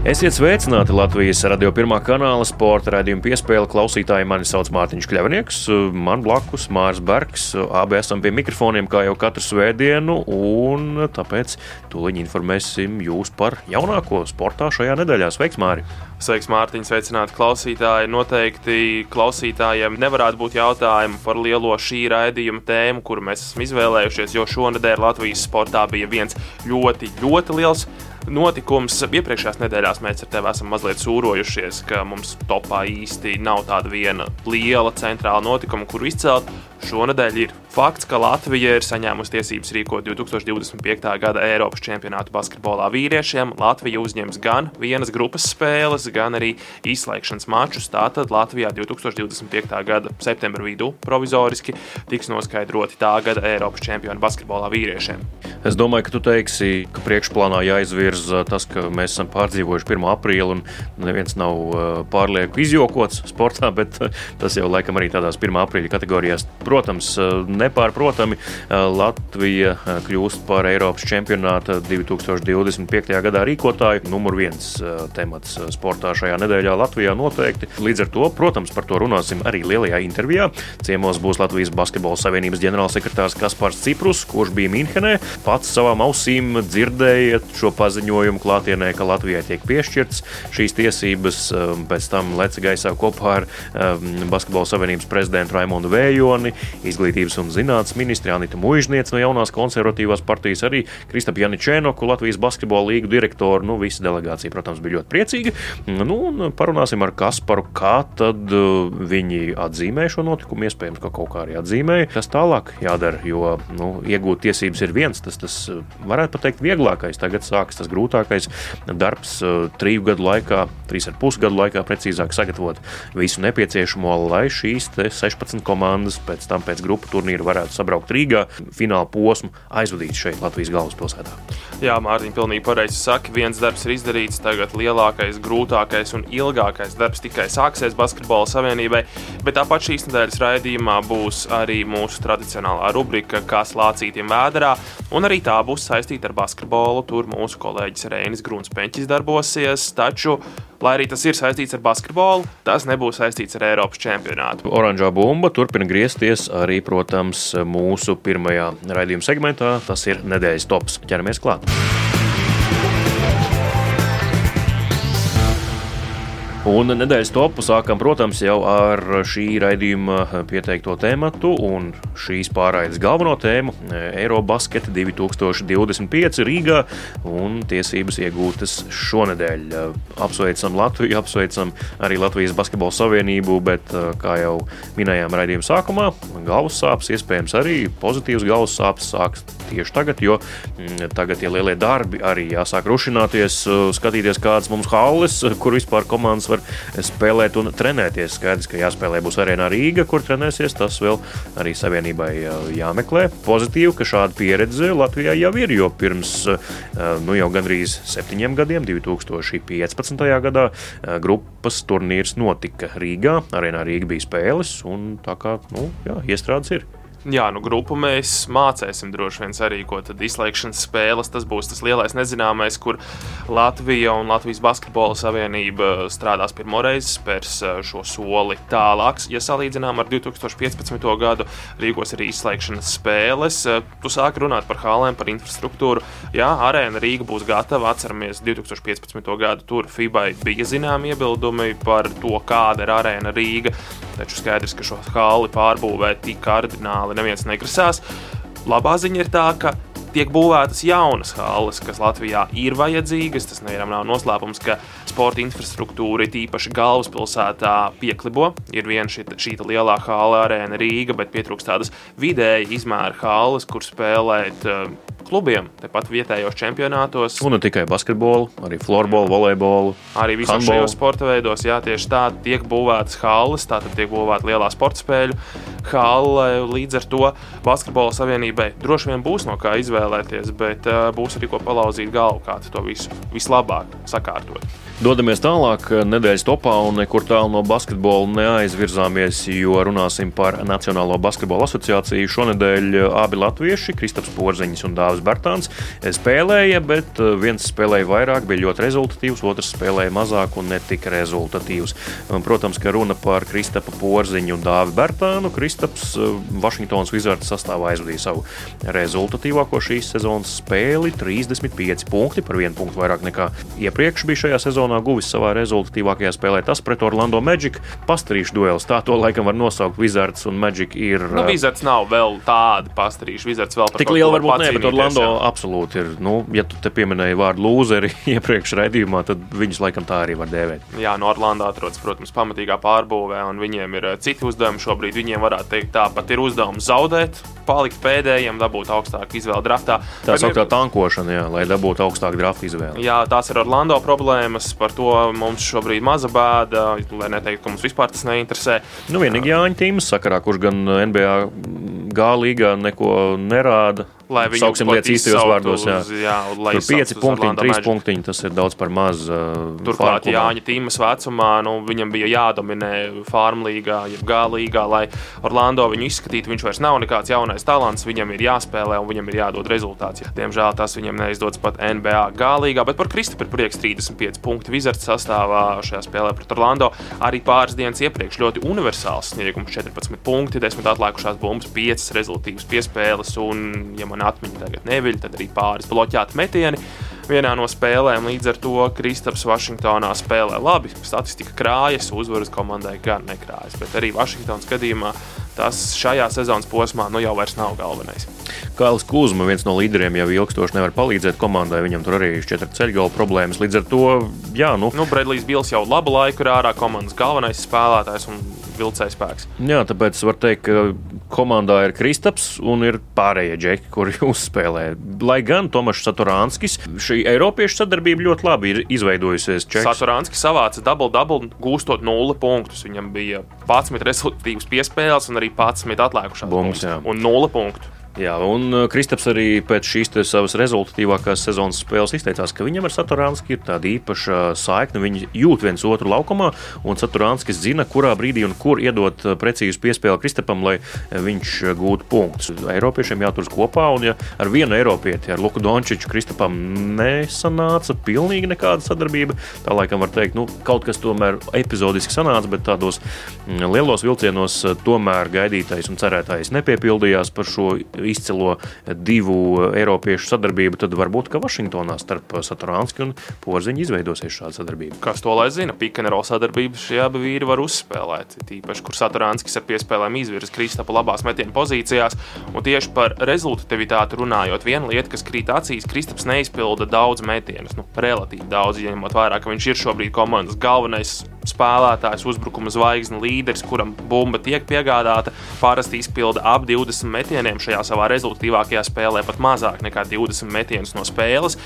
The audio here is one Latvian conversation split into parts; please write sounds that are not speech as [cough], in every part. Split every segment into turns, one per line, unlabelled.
Esiet sveicināti Latvijas radio pirmā kanāla sporta raidījuma piespēle klausītāji. Mani sauc Mārtiņš Kļavnieks, man blakus Mārs Bergs. Abi esam pie mikrofoniem kā jau katru svētdienu, un tāpēc tūlīt informēsim jūs par jaunāko sportā šajā nedēļā. Sveiks, Māri!
Sveiks, Mārtiņ, sveicināti klausītāji. Noteikti klausītājiem nevarētu būt jautājumu par lielo šī raidījuma tēmu, kuru mēs esam izvēlējušies, jo šonadēļ Latvijas sportā bija viens ļoti, ļoti liels notikums. Iepriekšējās nedēļās mēs ar tevi esam mazliet sūrojušies, ka mums topā īsti nav tāda viena liela centrāla notikuma, kuru izcelt. Šonadēļ ir fakts, ka Latvija ir saņēmusi tiesības rīkot 2025. gada Eiropas čempionātu basketbolā vīriešiem. Latvija uzņems gan vienas grupas spēles, gan arī izslēgšanas mačus. Tātad Latvijā 2025. gada septembra vidū provizoriski tiks noskaidroti tā gada Eiropas čempionu basketbolā vīriešiem.
Es domāju, ka tu teiksi, ka priekšplānā jāizvirza tas, ka mēs esam pārdzīvojuši 1. aprīli un neviens nav uh, pārlieku izjokots sportā, [laughs] bet uh, tas jau laikam arī tādās 1. aprīļa kategorijās Protams, eh, nepārprotami eh, Latvija eh, kļūst par Eiropas čempionāta 2025. gadā rīkotāju. Numur viens temats sportā šajā nedēļā Latvijā noteikti. Līdz ar to, protams, par to runāsim arī lielajā intervijā. Ciemos būs Latvijas Basketbola Savienības ģenerālsekretārs Kaspars Ciprus, kurš bija Minhenē. Pats savām ausīm dzirdēja šo paziņojumu klātienē, ka Latvijai tiek piešķirts šīs tiesības. Pēc tam leca gaisā kopā ar Basketbola Savienības prezidentu Raimondu Vējoni, izglītības un zinātnes ministri Anita Mužniece no jaunās konservatīvās partijas, arī Kristapa Janičēnoku, Latvijas basketbola līgu direktoru. Nu, visa delegācija, protams, bija ļoti priecīga. Nu, parunāsim ar Kasparu, kā tad uh, viņi atzīmē šo notikumu. Iespējams, ka kaut kā arī atzīmēja. Kas tālāk jādara, jo nu, iegūt tiesības ir viens, tas, tas uh, varētu pateikt vieglākais. Tagad sākas tas grūtākais darbs uh, triju gadu laikā, trīs ar pus gadu laikā precīzāk sagatavot visu nepieciešamo, lai šīs 16 komandas pēc tam pēc grupu turnīra varētu sabraukt Rīgā, fināla posmu aizvadīt šeit Latvijas galvaspilsētā.
Jā, Mārtiņ, pilnīgi pareizi saka. Viens darbs ir izdarīts, tagad lielākais, grūtākais un ilgākais darbs tikai sāksies Basketbola savienībai. Bet tāpat šīs nedēļas raidījumā būs arī mūsu tradicionālā rubrika, kas lācītiem vēderā, un arī tā būs saistīta ar basketbolu. Tur mūsu kolēģis Reinis Grunsteņķis darbosies. Taču Lai arī tas ir saistīts ar basketbolu, tas nebūs saistīts ar Eiropas čempionātu.
Oranžā bumba turpina griezties arī, protams, mūsu pirmajā raidījuma segmentā. Tas ir nedēļas tops. Ķeramies klāt! Un nedēļas topu sākam, protams, jau ar šī raidījuma pieteikto tēmatu un šīs pārraides galveno tēmu - Eirobasketa 2025 Rīgā un tiesības iegūtas šonadēļ. Apsveicam Latviju, apsveicam arī Latvijas Basketbola Savienību, bet, kā jau minējām raidījuma sākumā, galvas sāpes, iespējams, arī pozitīvas galvas sāpes sāks tieši tagad, jo tagad tie lielie darbi arī jāsāk rušināties, skatīties, kādas mums halles, kur vispār komandas var spēlēt un trenēties. Skaidrs, ka jāspēlē būs arēnā Rīga, kur trenēsies. Tas vēl arī savienībai jāmeklē. Pozitīvi, ka šāda pieredze Latvijā jau ir, jo pirms nu, jau gandrīz septiņiem gadiem, 2015. gadā, grupas turnīrs notika Rīgā. Arēnā Rīga bija spēles, un tā kā nu, jā, iestrādes ir.
Jā, nu grupu mēs mācīsim droši vien arī, ko tad izslēgšanas spēles. Tas būs tas lielais nezināmais, kur Latvija un Latvijas Basketbola Savienība strādās pirmo reizi, spērs eh, šo soli tālāk. Ja salīdzinām ar 2015. gadu, rīkos arī izslēgšanas spēles. Eh, tu sāki runāt par hālēm, par infrastruktūru. Jā, arēna Rīga būs gatava. Atceramies, 2015. gadu tur FIBA bija zināmi iebildumi par to, kāda ir arēna Rīga. Taču skaidrs, ka šo hāli pārbūvēt tik kardināli neviens negrasās. Labā ziņa ir tā, ka tiek būvētas jaunas halles, kas Latvijā ir vajadzīgas. Tas nevienam nav noslēpums, ka sporta infrastruktūra īpaši galvaspilsētā pieklibo. Ir viena šī, šī lielā hala arēna Rīga, bet pietrūkst tādas vidēji izmēra halles, kur spēlēt uh, klubiem, tepat vietējos čempionātos.
Un ne tikai basketbolu, arī florbolu, volejbolu.
Arī visos šajos sporta veidos, jā, tieši tā tiek būvētas halles, tā tad tiek būvēta lielā sporta spēļu halle. Līdz ar to basketbola savienībai droši vien būs no kā izvēlēties, bet uh, būs arī ko palauzīt galvu, kā to visu vislabāk sakārtot.
Dodamies tālāk, nedēļas topā un nekur tālu no basketbola neaizvirzāmies, jo runāsim par Nacionālo basketbola asociāciju. Šonadēļ abi latvieši, Kristaps Porziņš un Dārzs Bērtāns, spēlēja, bet viens spēlēja vairāk, bija ļoti rezultatīvs, otrs spēlēja mazāk un netika rezultatīvs. Protams, ka runa par Kristapa Porziņu un Dāvi Bērtānu. Kristaps Vašingtonas Wizards sastāvā aizvadīja savu rezultatīvāko šīs sezonas spēli - 35 punkti, par vienu punktu vairāk nekā iepriekš bija šajā sezonā guvis savā rezultatīvākajā spēlē. Tas pret Orlando Magic pastarīšu duels. Tā to laikam var nosaukt. Wizards un Magic ir.
Nu, Wizards nav vēl tādi pastarīši. Wizards vēl
tik lielu varbūt ne, bet Orlando jā. absolūti ir. Nu, ja tu te pieminēji vārdu lūzeri [laughs] iepriekš raidījumā, tad viņus laikam tā arī var dēvēt.
Jā, no Orlando atrodas, protams, pamatīgā pārbūvē, un viņiem ir eh, citi uzdevumi šobrīd. Viņiem varētu teikt, tāpat ir uzdevums zaudēt, palikt pēdējiem, dabūt augstāku izvēli draftā.
Tā sauktā tankošana, jā, lai dabūtu augstāku draftu izvēli.
Jā, tās ir Orlando problēmas par to mums šobrīd maza bēda, lai neteiktu, ka mums vispār tas neinteresē.
Nu, vienīgi Jāņa Tīmas sakarā, kurš gan NBA G līgā neko nerāda lai viņi sauksim lietas īstajos vārdos. Jā, uz, jā lai tur 5 punktiņi, 3 punktiņi, tas ir daudz par maz. Uh,
Turklāt Jāņa Tīmas vecumā nu, viņam bija jādominē Farm līgā, jeb G līgā, lai Orlando viņu izskatītu. Viņš vairs nav nekāds jaunais talants, viņam ir jāspēlē un viņam ir jādod rezultāts. Ja. Diemžēl tas viņam neizdodas pat NBA G līgā, bet par Kristofu ir prieks 35 punkti Wizards sastāvā šajā spēlē pret Orlando. Arī pāris dienas iepriekš ļoti universāls sniegums 14 punkti, 10 atlikušās bumbas, 5 rezultātus piespēles un, ja man mana atmiņa tagad neviļ, tad arī pāris bloķēti metieni. Vienā no spēlēm līdz ar to Kristaps Vašingtonā spēlē labi. Statistika krājas, uzvaras komandai gan nekrājas, bet arī Vašingtonas gadījumā tas šajā sezonas posmā nu jau nav galvenais.
Kāls Kuzma, viens no līderiem, jau ilgstoši nevar palīdzēt komandai. Viņam tur arī ir četri ceļgala problēmas. Līdz ar to, jā, nu.
nu Bredlijs Bils jau labu laiku ir ārā komandas galvenais spēlētājs un vilcējs spēks.
Jā, tāpēc var teikt, ka komandā ir Kristaps un ir pārējie džeki, kuri [laughs] uzspēlē. Lai gan Tomašs Saturānskis, šī Eiropiešu sadarbība ļoti labi ir izveidojusies.
Saturānskis savāca double-double, gūstot nulli punktus. Viņam bija 11 rezultātīvas piespēles un arī 11 atlikušās
bumbas
un 0 punktu.
Jā, un uh, Kristaps arī pēc šīs savas rezultatīvākās sezonas spēles izteicās, ka viņam ar Saturānski ir tāda īpaša saikne. Viņi jūt viens otru laukumā, un Saturānskis zina, kurā brīdī un kur iedot uh, precīzu piespēli Kristapam, lai uh, viņš gūtu punktus. Eiropiešiem jāturas kopā, un ja ar vienu Eiropieti, ar Luku Dončiču, Kristapam nesanāca pilnīgi nekāda sadarbība, tā laikam var teikt, nu, kaut kas tomēr epizodiski sanāca, bet tādos mm, lielos vilcienos tomēr gaidītais un cerētais nepiepildījās par šo izcilo divu eiropiešu sadarbību, tad varbūt ka Vašingtonā starp Saturānski un Porziņu izveidosies šāda sadarbība.
Kas to lai zina? Pikanero sadarbību šie abi vīri var uzspēlēt. Tīpaši, kur Saturānskis ar piespēlēm izvirzīs Kristapa labās metienu pozīcijās. Un tieši par rezultatīvitāti runājot, viena lieta, kas krīt acīs, Kristaps neizpilda daudz metienus, nu, relatīvi daudz, ņemot vērā, ka viņš ir šobrīd komandas galvenais spēlētājs, uzbrukuma zvaigzne, līderis, kuram bumba tiek piegādāta. Parasti izpilda ap 20 metieniem šajā savā rezultātīvākajā spēlē, pat mazāk nekā 20 metienus no spēles.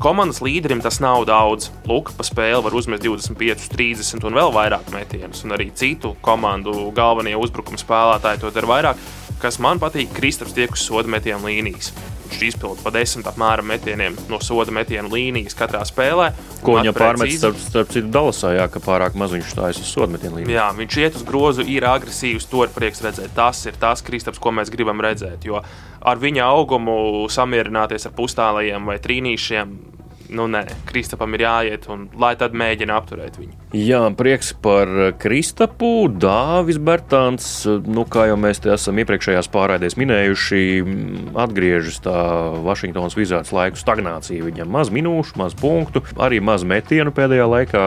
Komandas līderim tas nav daudz. Luka pa spēli var uzmest 25, 30 un vēl vairāk metienus, un arī citu komandu galvenie uzbrukuma spēlētāji to dara vairāk. Kas man patīk, Kristaps tiek uz soda metienu līnijas. Viņš izpildīja pa desmit apmēram metieniem no soda metienu līnijas katrā spēlē.
Ko viņa pārmet starp, starp citu Dalasā, jā, ka pārāk maz viņš stājas uz soda metienu līniju.
Jā, viņš iet uz grozu, ir agresīvs, to ir prieks redzēt. Tas ir tas Kristaps, ko mēs gribam redzēt. Jo ar viņa augumu samierināties ar pustālajiem vai trīnīšiem nu, nē, Kristapam ir jāiet, un lai tad mēģina apturēt viņu.
Jā, prieks par Kristapu. Dāvis Bērtāns, nu, kā jau mēs te esam iepriekšējās pārraidēs minējuši, atgriežas tā Vašingtonas vizāts laiku stagnācija. Viņam maz minūšu, maz punktu, arī maz metienu pēdējā laikā.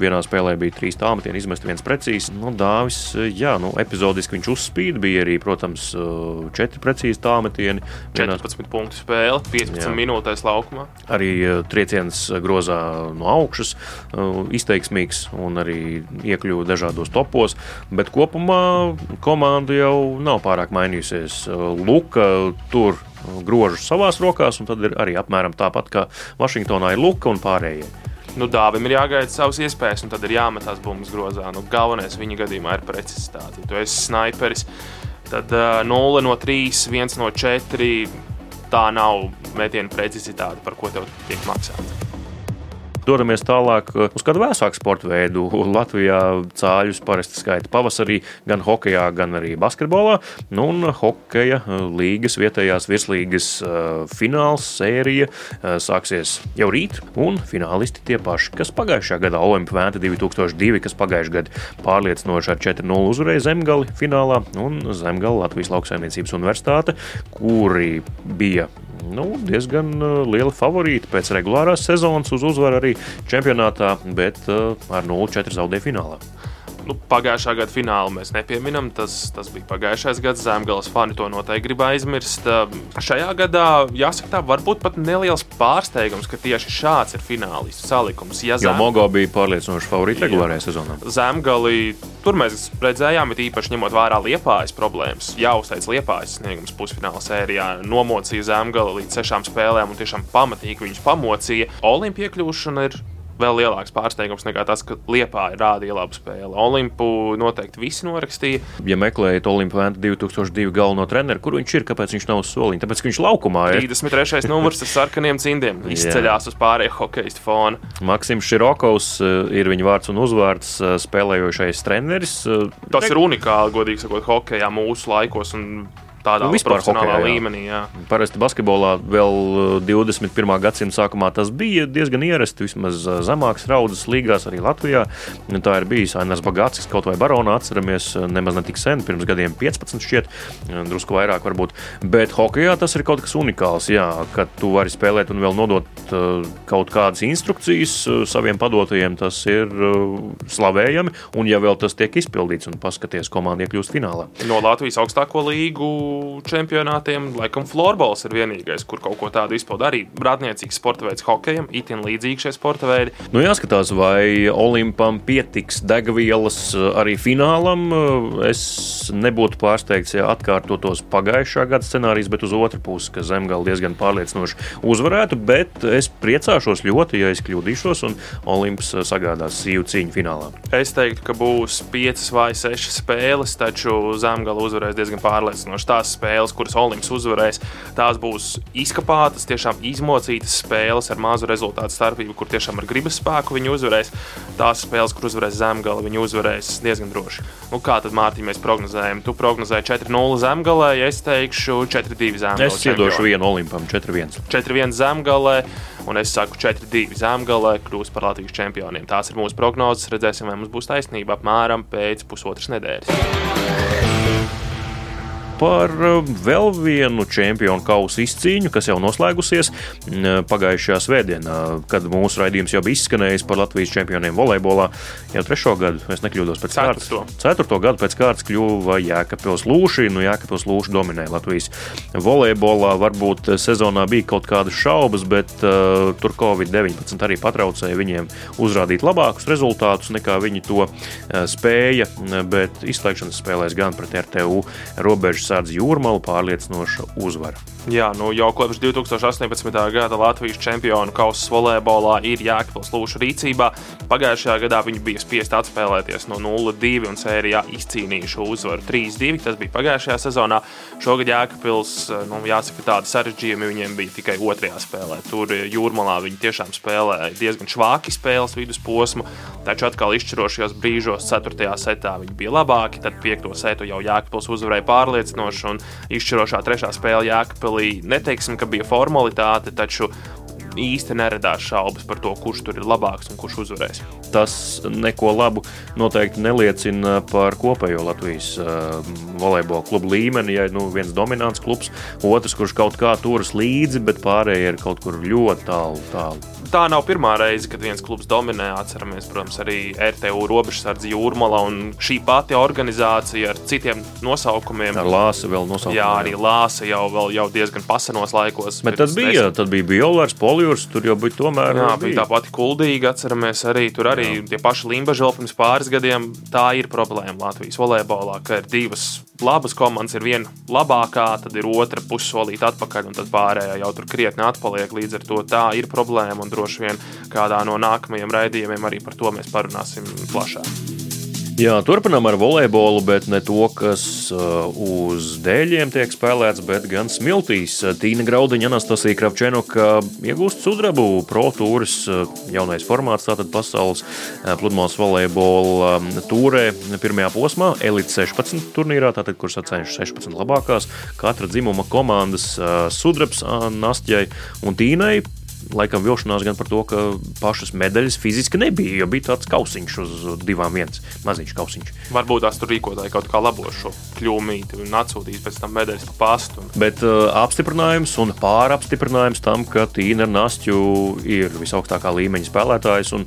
Vienā spēlē bija trīs tālmetieni, izmest viens precīzs. Nu, Dāvis, jā, nu, epizodiski viņš uzspīd, bija arī, protams, četri precīzi tālmetieni.
14 punktu spēle, 15 jā. minūtēs laukumā.
Arī 3 trieciens grozā no augšas, uh, izteiksmīgs un arī iekļuva dažādos topos. Bet kopumā komanda jau nav pārāk mainījusies. Uh, Luka tur grožus savās rokās, un tad ir arī apmēram tāpat kā Vašingtonā ir Luka un pārējie.
Nu, dāvim ir jāgaida savas iespējas, un tad ir jāmetās bumbas grozā. Nu, galvenais viņa gadījumā ir precizitāte. Ja tu esi sniperis, Tad uh, 0 no 3, 1 no 4. Tā nav metiena precizitāte, par ko tev tiek maksāts.
Dodamies tālāk uh, uz kādu vēsāku sporta veidu. Latvijā cāļus parasti skaita pavasarī gan hokeja, gan arī basketbolā. Nu, un hokeja uh, līgas vietējās virslīgas uh, fināls sērija sāksies jau rīt, un finālisti tie paši, kas pagājušā gada Olimpiskā vēta 2002, kas pagājušā gada pārliecinoši ar 4-0 uzvarēja Zemgali finālā, un Zemgala Latvijas lauksaimniecības universitāte, kuri bija nu, diezgan liela favorīta pēc regulārās sezonas uz uzvaru arī čempionātā, bet ar 0-4 zaudēja finālā.
Nu, pagājušā gada finālu mēs nepieminam. Tas, tas bija pagājušais gads. Zemgājas fani to noteikti grib aizmirst. Šajā gadā, jāsaka, tā varbūt pat neliels pārsteigums, ka tieši šāds ir finālistu salikums.
Ja Zem... Jo Mogo bija pārliecinoši favorīti regulārajā sezonā.
Zemgāli tur mēs redzējām, it īpaši ņemot vērā liepājas problēmas. Jāuzteic liepājas sniegums pusfināla sērijā. Nomocīja Zemgāli līdz sešām spēlēm un tiešām pamatīgi viņus pamocīja. Olimpija iekļūšana ir vēl lielāks pārsteigums nekā tas, ka Liepā rādīja labu spēli. Olimpu noteikti visi norakstīja.
Ja meklējat Olimpu 2002 galveno treneru, kur viņš ir, kāpēc viņš nav uz soliņa? Tāpēc, ka viņš laukumā
ir. 33. numurs ar sarkaniem cimdiem [laughs] izceļās uz pārējo hokeja fona.
Maksims Širokovs eh, ir viņa vārds un uzvārds eh, spēlējošais treneris.
Eh, tas ir unikāli, godīgi sakot, hokejā mūsu laikos. Un tādā nu, vispār hokeja līmenī. Jā.
Parasti basketbolā vēl 21. Uh, gadsimta sākumā tas bija diezgan ierasti, vismaz uh, zemākas raudzes līgās arī Latvijā. Tā ir bijis Ainars Bagāts, kaut vai Barona atceramies uh, nemaz ne tik sen, pirms gadiem 15 šķiet, drusku vairāk varbūt. Bet hokejā tas ir kaut kas unikāls, jā, kad tu vari spēlēt un vēl nodot kaut kādas instrukcijas saviem padotajiem, tas ir slavējami. Un ja vēl tas tiek izpildīts un paskaties, komanda iekļūst finālā.
No Latvijas augstāko līgu čempionātiem, laikam, florbols ir vienīgais, kur kaut ko tādu izpauda. Arī brātniecīgs sporta veids hokejam, itin līdzīgi šie sporta veidi.
Nu, jāskatās, vai Olimpam pietiks degvielas eh, arī finālam. Eh, es nebūtu pārsteigts, ja atkārtotos pagājušā gada scenārijs, bet uz otru pusi, ka Zemgala diezgan pārliecinoši uzvarētu. Bet es priecāšos ļoti, ja es kļūdīšos un Olimps eh, sagādās sīvu cīņu finālā.
Es teiktu, ka būs piecas vai sešas spēles, taču Zemgala uzvarēs diezgan pārliecinoši tās spēles, kuras Olimps uzvarēs, tās būs izkapātas, tiešām izmocītas spēles ar mazu rezultātu starpību, kur tiešām ar gribas spēku viņi uzvarēs. Tās spēles, kur uzvarēs zemgala, viņi uzvarēs diezgan droši. Nu, kā tad, Mārtiņ, mēs prognozējam? Tu prognozēji 4-0 zemgalē, ja es teikšu 4-2 zemgalē.
Es iedošu vienu Olimpam 4-1.
4-1 zemgalē. Un es saku, 4-2 zemgālē kļūs par Latvijas čempioniem. Tās ir mūsu prognozes. Redzēsim, vai mums būs taisnība apmēram pēc pusotras nedēļas
par eh, vēl vienu čempionu kausa izcīņu, kas jau noslēgusies pagājušajā svētdienā, kad mūsu raidījums jau bija izskanējis par Latvijas čempioniem volejbolā. Jau trešo gadu, es nekļūdos pēc kārtas. Ceturto gadu pēc kārtas kļuva Jēkabpils Lūši. Nu, Jēkabpils Lūši dominēja Latvijas volejbolā. Varbūt sezonā bija kaut kādas šaubas, bet uh, tur Covid-19 arī patraucēja viņiem uzrādīt labākus rezultātus nekā viņi to uh, spēja. Bet izslēgšanas spēlēs gan pret RTU robežas sēdz jūrmālu pārliecinoša uzvara.
Jā, nu jau kopš 2018. gada Latvijas čempionu kausa volejbolā ir Jēkabils Lūša rīcībā. Pagājušajā gadā viņi bija spiest atspēlēties no 0-2 un sērijā izcīnījuši uzvaru 3-2. Tas bija pagājušajā sezonā. Šogad Jēkabils, nu, jāsaka, tādi sarežģījumi viņiem bija tikai otrajā spēlē. Tur jūrmalā viņi tiešām spēlēja diezgan švāki spēles vidusposmu, taču atkal izšķirošajos brīžos, 4. setā viņi bija labāki, tad 5. setu jau Jēkabils uzvarēja pārliecinoši un izšķirošā 3. spēle Briselī neteiksim, ka bija formalitāte, taču īsti neradās šaubas par to, kurš tur ir labāks un kurš uzvarēs.
Tas neko labu noteikti neliecina par kopējo Latvijas uh, volejbola klubu līmeni. Ja nu, viens dominants klubs, otrs, kurš kaut kā turas līdzi, bet pārējie ir kaut kur ļoti tālu. tālu
tā nav pirmā reize, kad viens klubs dominē. Atceramies, protams, arī RTU robežsardzi Jūrmala un šī pati organizācija ar citiem nosaukumiem.
Ar Lāsu vēl nosaukumiem.
Jā, arī Lāsa jau, vēl, jau diezgan pasenos laikos.
Bet tad bija, tad bija Biolārs, Poljūrs, tur jau bija tomēr.
Jā, bija, tā pati kuldīga, atceramies arī tur arī Jā. tie paši Limbažēl pirms pāris gadiem. Tā ir problēma Latvijas volejbolā, ka ir divas labas komandas, ir viena labākā, tad ir otra pussolīta atpakaļ, un tad pārējā jau tur krietni atpaliek. Līdz ar to tā ir problēma, un droši vien kādā no nākamajiem raidījumiem arī par to mēs parunāsim plašāk.
Jā, turpinām ar volejbolu, bet ne to, kas uh, uz dēļiem tiek spēlēts, bet gan smiltīs. Tīna Graudiņa, Anastasija Kravčēnoka iegūst sudrabu. Pro tūris uh, jaunais formāts, tātad pasaules uh, pludmales volejbola um, tūrē pirmajā posmā, Elite 16 turnīrā, tātad, kur sacensšas 16 labākās. Katra dzimuma komandas sudrabs Nastjai un Tīnai laikam vilšanās gan par to, ka pašas medaļas fiziski nebija, jo bija tāds kausiņš uz divām viens, maziņš kausiņš.
Varbūt tās tur rīkotāji kaut kā labo šo kļūmīti un atsūtīs pēc tam medaļas pa pastu.
Bet uh, apstiprinājums un pārapstiprinājums tam, ka Tīna Nastju ir visaugstākā līmeņa spēlētājs. Un,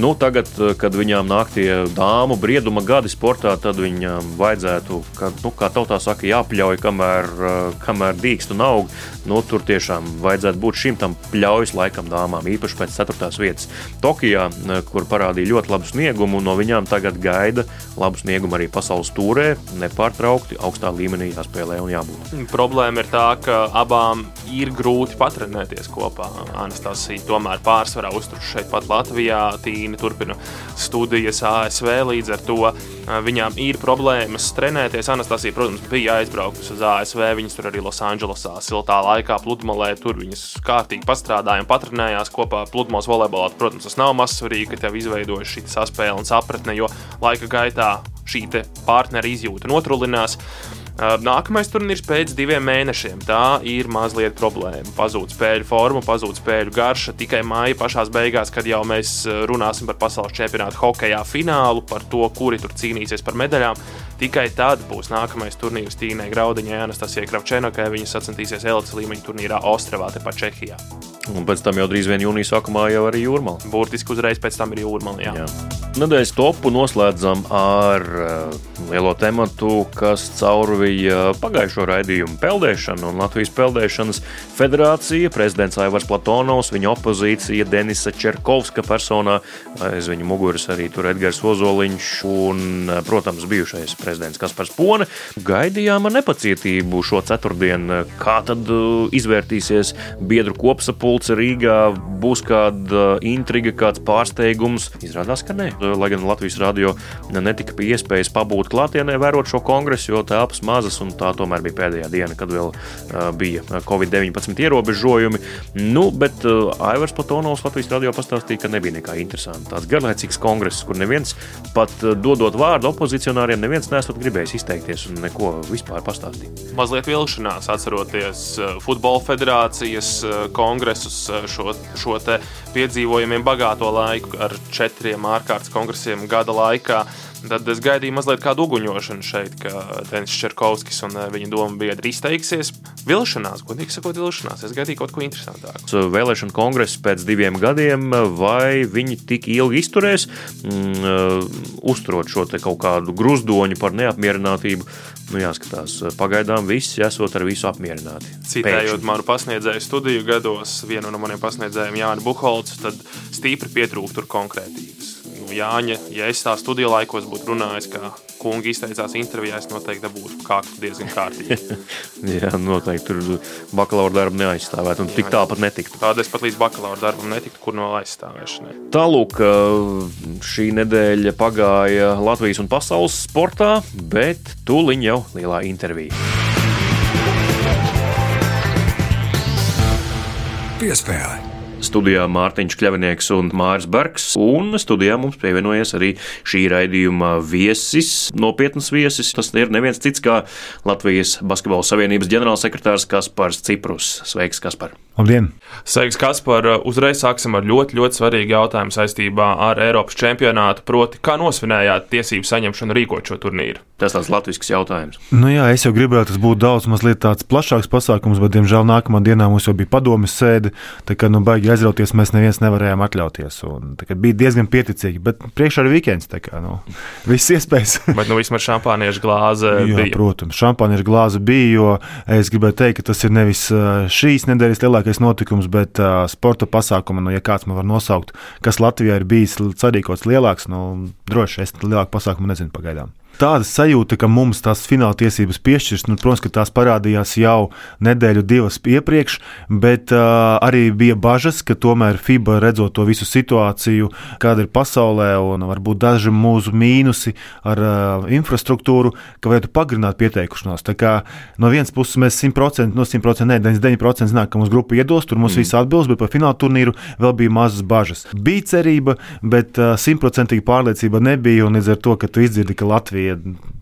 nu, tagad, uh, kad viņām nāk tie dāmu brieduma gadi sportā, tad viņām vajadzētu, ka, nu, kā tautā saka, jāpļauj, kamēr, uh, kamēr dīkst un aug. Nu, tur tiešām vajadzētu būt šim tam pļaujas laikam dāmām, īpaši pēc 4. vietas Tokijā, eh, kur parādīja ļoti labu sniegumu. No viņām tagad gaida labu sniegumu arī pasaules tūrē. Nepārtraukti augstā līmenī jāspēlē un jābūt.
Problēma ir tā, ka abām ir grūti patrenēties kopā. Anastasija tomēr pārsvarā uztur šeit pat Latvijā, Tīna turpina studijas ASV līdz ar to. Eh, viņām ir problēmas trenēties. Anastasija, protams, bija aizbraukusi uz ASV. Viņas tur arī Losandželosā siltā laikā pludmalē. Tur viņas kārtīgi pastrādāja un patrenējās kopā pludmales volejbolā. Protams, tas nav mazsvarīgi, ka tev izveidojas šī saspēle un sapratne, jo laika gaitā šī partneri izjūta notrulinās. Nākamais turnīrs pēc diviem mēnešiem. Tā ir mazliet problēma. Pazūd spēļu forma, pazūd spēļu garša. Tikai māja pašā beigās, kad jau mēs runāsim par pasaules čempionātu hokeja finālu, par to, kuri tur cīnīsies par medaļām. Tikai tad būs nākamais turnīrs Tīnai Graudiņai, Anastasijai Kravčēnokai. Viņa sacensties elites līmeņa turnīrā Ostravā, tepat Čehijā.
Un pēc tam jau drīz vien jūnijas sākumā jau arī jūrmāla.
Burtiski uzreiz pēc tam ir jūrmāla. Jā.
Jā. Nedēļas topu noslēdzam ar uh, lielo tematu, kas caurvīja pagājušo raidījumu peldēšanu un Latvijas peldēšanas federācija, prezidents Aivars Platonovs, viņa opozīcija Denisa Čerkovska personā, aiz viņa muguras arī tur Edgars Ozoliņš un, protams, bijušais prezidents Kaspars Pone. Gaidījām ar nepacietību šo ceturtdienu, kā tad izvērtīsies biedru kopsapulce Rīgā, būs kāda intriga, kāds pārsteigums. Izrādās, ka nē lai gan Latvijas radio netika pie iespējas pabūt klātienē, vērot šo kongresu, jo telpas mazas un tā tomēr bija pēdējā diena, kad vēl bija Covid-19 ierobežojumi. Nu, bet Aivars Platonovs Latvijas radio pastāstīja, ka nebija nekā interesanta. Tāds garlaicīgs kongress, kur neviens pat dodot vārdu opozicionāriem, neviens nesot gribējis izteikties un neko vispār pastāstīt.
Mazliet vilšanās, atceroties Futbola federācijas kongresus, šo, šo piedzīvojumiem bagāto laiku ar četriem ārkārtas kongresiem gada laikā. Tad es gaidīju mazliet kādu uguņošanu šeit, ka Denis Čerkovskis un eh, viņa doma biedri izteiksies. Vilšanās, godīgi sakot, vilšanās. Es gaidīju kaut ko interesantāku.
Vēlēšana kongress pēc diviem gadiem, vai viņi tik ilgi izturēs, mm, uh, uzturot šo kaut kādu gruzdoņu par neapmierinātību. Nu, jāskatās, pagaidām visi esot ar visu apmierināti.
Citējot Pēkšņi. manu pasniedzēju studiju gados, vienu no maniem pasniedzējiem, Jānis Buholts, tad stīpri pietrūkst tur konkrētības. Jāņa, ja es tā studiju laikos būtu runājis, kā kungi izteicās intervijā, es noteikti būtu kāpts diezgan kārtīgi. [laughs]
Jā, noteikti tur bakalaura darbu neaizstāvēt, un jā, tik tāpat netiktu.
Tādēļ es pat līdz bakalaura darbam netiktu, kur no aizstāvēšanai.
Tālūk, šī nedēļa pagāja Latvijas un pasaules sportā, bet tūliņ jau lielā intervija.
Piespēle.
Studijā Mārtiņš Kļavinieks un Māris Bergs, un studijā mums pievienojas arī šī raidījuma viesis, nopietnas viesis. Tas ir neviens cits kā Latvijas Basketbola Savienības ģenerālsekretārs Kaspars Ciprus. Sveiks, Kaspar!
Labdien!
Sveiks, Kaspar! Uzreiz sāksim ar ļoti, ļoti svarīgu jautājumu saistībā ar Eiropas čempionātu, proti, kā nosvinējāt tiesību saņemšanu rīkot šo turnīru.
Tas tāds latviešu jautājums.
Nu jā, es jau gribēju, tas būtu daudz mazliet tāds plašāks pasākums, bet, diemžēl, nākamā dienā mums jau bija padomjas sēde. Tā kā nu baigi aizrauties, mēs neviens nevarējām atļauties. Un, bija diezgan pieticīgi, bet priekšā arī weekends. Kā, nu, [laughs] viss iespējas.
bet nu vismaz šampāniešu glāze jā, bija.
Protams, šampāniešu glāze bija, jo es gribēju teikt, ka tas ir nevis šīs nedēļas lielākais notikums, bet uh, sporta pasākuma, nu, ja kāds man var nosaukt, kas Latvijā ir bijis sarīkots lielāks, nu, droši es lielāku pasākumu nezinu pagaidām. Tāda sajūta, ka mums tās fināla tiesības piešķirs, nu, protams, ka tās parādījās jau nedēļu, divas iepriekš, bet uh, arī bija bažas, ka tomēr FIBA redzot to visu situāciju, kāda ir pasaulē, un varbūt daži mūsu mīnusi ar uh, infrastruktūru, ka varētu pagarināt pieteikušanos. Tā kā no vienas puses mēs 100%, no 100%, ne, 99% zinām, ka mums grupa iedos, tur mums mm. viss atbilst, bet par fināla turnīru vēl bija mazas bažas. Bija cerība, bet simtprocentīgi uh, pārliecība nebija, un līdz ar to, ka tu izdzirdi, ka Latvija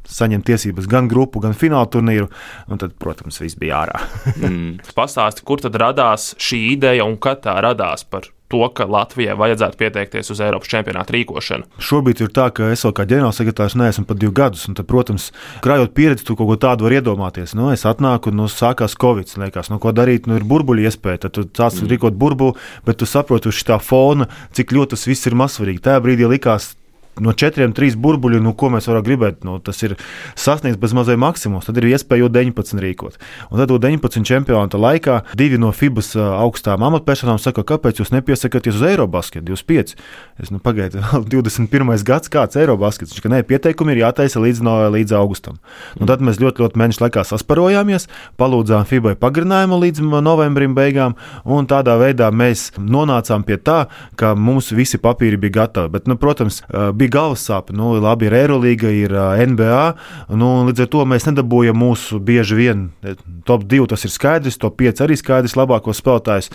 saņem tiesības gan grupu, gan fināla turnīru, tad, protams, viss bija ārā. [laughs]
mm. Pastāsti, kur tad radās šī ideja un kad tā radās par to, ka Latvijai vajadzētu pieteikties uz Eiropas čempionāta rīkošanu.
Šobrīd ir tā, ka es vēl kā ģenerālsekretārs neesmu pat divus gadus, un, tad, protams, krājot pieredzi, tu kaut ko tādu vari iedomāties. Nu, es atnāku, nu, sākās Covid, liekas, nu, ko darīt, nu, ir burbuļu iespēja, tad tu sāc mm. rīkot burbuli, bet tu saproti uz šī fona, cik ļoti tas viss ir mazsvarīgi. Tajā brīdī likās, no četriem, trīs burbuļi, nu, ko mēs varam gribēt. Nu, tas ir sasniegts bez mazliet maksimums. Tad ir iespēja U-19 rīkot. Un tad U-19 čempionāta laikā divi no FIBAS augstām amatpersonām saka, kāpēc jūs nepiesakāties uz Eirobasketu 25. Es nu, pagaidu, [laughs] 21. gads, kāds Eirobaskets. Viņš ka nē, pieteikumi ir jātaisa līdz, no, līdz augustam. Un tad mēs ļoti, ļoti mēnešu laikā sasparojāmies, palūdzām FIBAI pagarinājumu līdz novembrim beigām, un tādā veidā mēs nonācām pie tā, ka mums visi papīri bija gatavi. Bet, nu, protams, bija galvas sāpes. Nu, labi, ir Eirolandes, ir NBA. Nu, līdz ar to mēs nedabūjam mūsu bieži vien e, top 2. Tas ir skaidrs, top 5 arī skaidrs, labākos spēlētājus.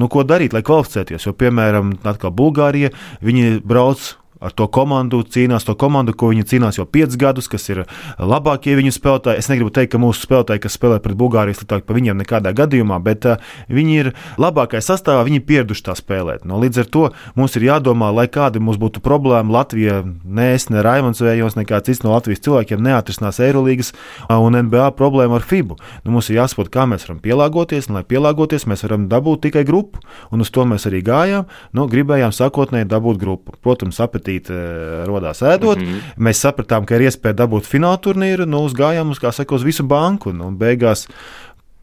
Nu, ko darīt, lai kvalificēties? Jo, piemēram, atkal Bulgārija, viņi brauc ar to komandu, cīnās to komandu, ko viņi cīnās jau piecus gadus, kas ir labākie viņu spēlētāji. Es negribu teikt, ka mūsu spēlētāji, kas spēlē pret Bulgāriju, sliktāk par viņiem nekādā gadījumā, bet uh, viņi ir labākajā sastāvā, viņi ir pieraduši tā spēlēt. No, līdz ar to mums ir jādomā, lai kāda mums būtu problēma Latvijā, ne es, ne Raimons Vējons, nekā cits no Latvijas cilvēkiem neatrisinās Eirolandes un NBA problēmu ar FIBU. Nu, mums ir jāsaprot, kā mēs varam pielāgoties, un lai pielāgoties, mēs varam dabūt tikai grupu, un uz to mēs arī gājām. Nu, gribējām sākotnēji dabūt grupu. Protams, apetīt apetīte eh, radās ēdot. Mm -hmm. Mēs sapratām, ka ir iespēja dabūt fināla turnīru, nu, uzgājām uz, kā saka, uz visu banku. Nu, beigās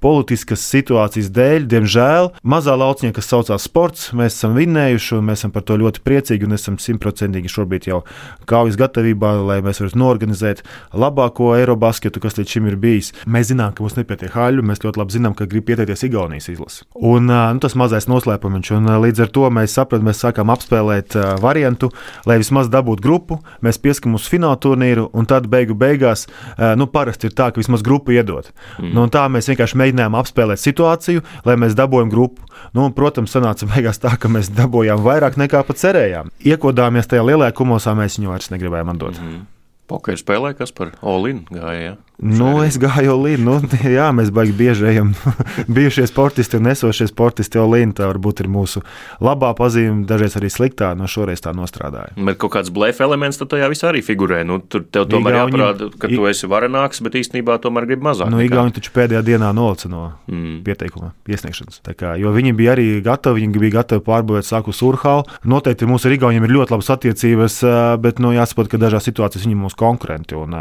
politiskas situācijas dēļ, diemžēl, mazā lauciņā, kas saucās sports, mēs esam vinnējuši, un mēs esam par to ļoti priecīgi, un esam simtprocentīgi šobrīd jau kaujas gatavībā, lai mēs varētu norganizēt labāko Eirobasketu, kas līdz šim ir bijis. Mēs zinām, ka mums nepietiek haļu, mēs ļoti labi zinām, ka grib pieteikties Igaunijas izlase. Un nu, tas mazais noslēpums, un līdz ar to mēs sapratām, mēs sākām apspēlēt variantu, lai vismaz dabūtu grupu, mēs pieskaram uz fināla turnīru, un tad beigu beigās, nu, parasti ir tā, ka vismaz grupu iedod. Mm. Nu, tā mēs vienkārši mēģinām mēģinājām apspēlēt situāciju, lai mēs dabūjām grupu. Nu, protams, sanāca beigās tā, ka mēs dabūjām vairāk nekā pat cerējām. Iekodāmies tajā lielajā kumosā, mēs viņu vairs negribējām atdot. Mm -hmm.
Pokeru spēlē, kas par Olinu gāja. Ja?
Nu, es gāju līdzi. Nu, [laughs] jā, mēs baigi bieži ejam. [laughs] Bijušie sportisti un esošie sportisti līnija. Tā varbūt ir mūsu labā pazīme, dažreiz arī sliktā. No šoreiz tā nostrādāja.
Bet kaut kāds blēfa elements tajā visā arī figurē. Nu, tur tev tomēr Igauņi, jāparāda, ka tu esi varenāks, bet īstenībā tomēr grib mazāk.
Nu, Igauni taču pēdējā dienā nolica no mm. pieteikuma iesniegšanas. Kā, jo viņi bija arī gatavi, viņi bija gatavi pārbūvēt saku surhalu. Noteikti mūsu ar Igauniem ir ļoti labas attiecības, bet nu, jāsaprot, ka dažās situācijās viņi ir mūsu konkurenti. Un,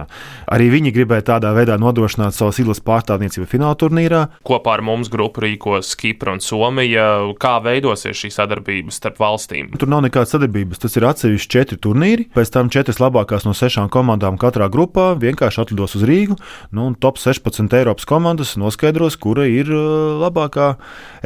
arī viņi gribēja tādā veidā nodrošināt savas izlases pārstāvniecību fināla turnīrā.
Kopā ar mums grupu rīkos Kipra un Somija. Kā veidosies šī sadarbība starp valstīm?
Tur nav nekādas sadarbības. Tas ir atsevišķi četri turnīri. Pēc tam četras labākās no sešām komandām katrā grupā vienkārši atlidos uz Rīgu. Nu, top 16 Eiropas komandas noskaidros, kura ir uh, labākā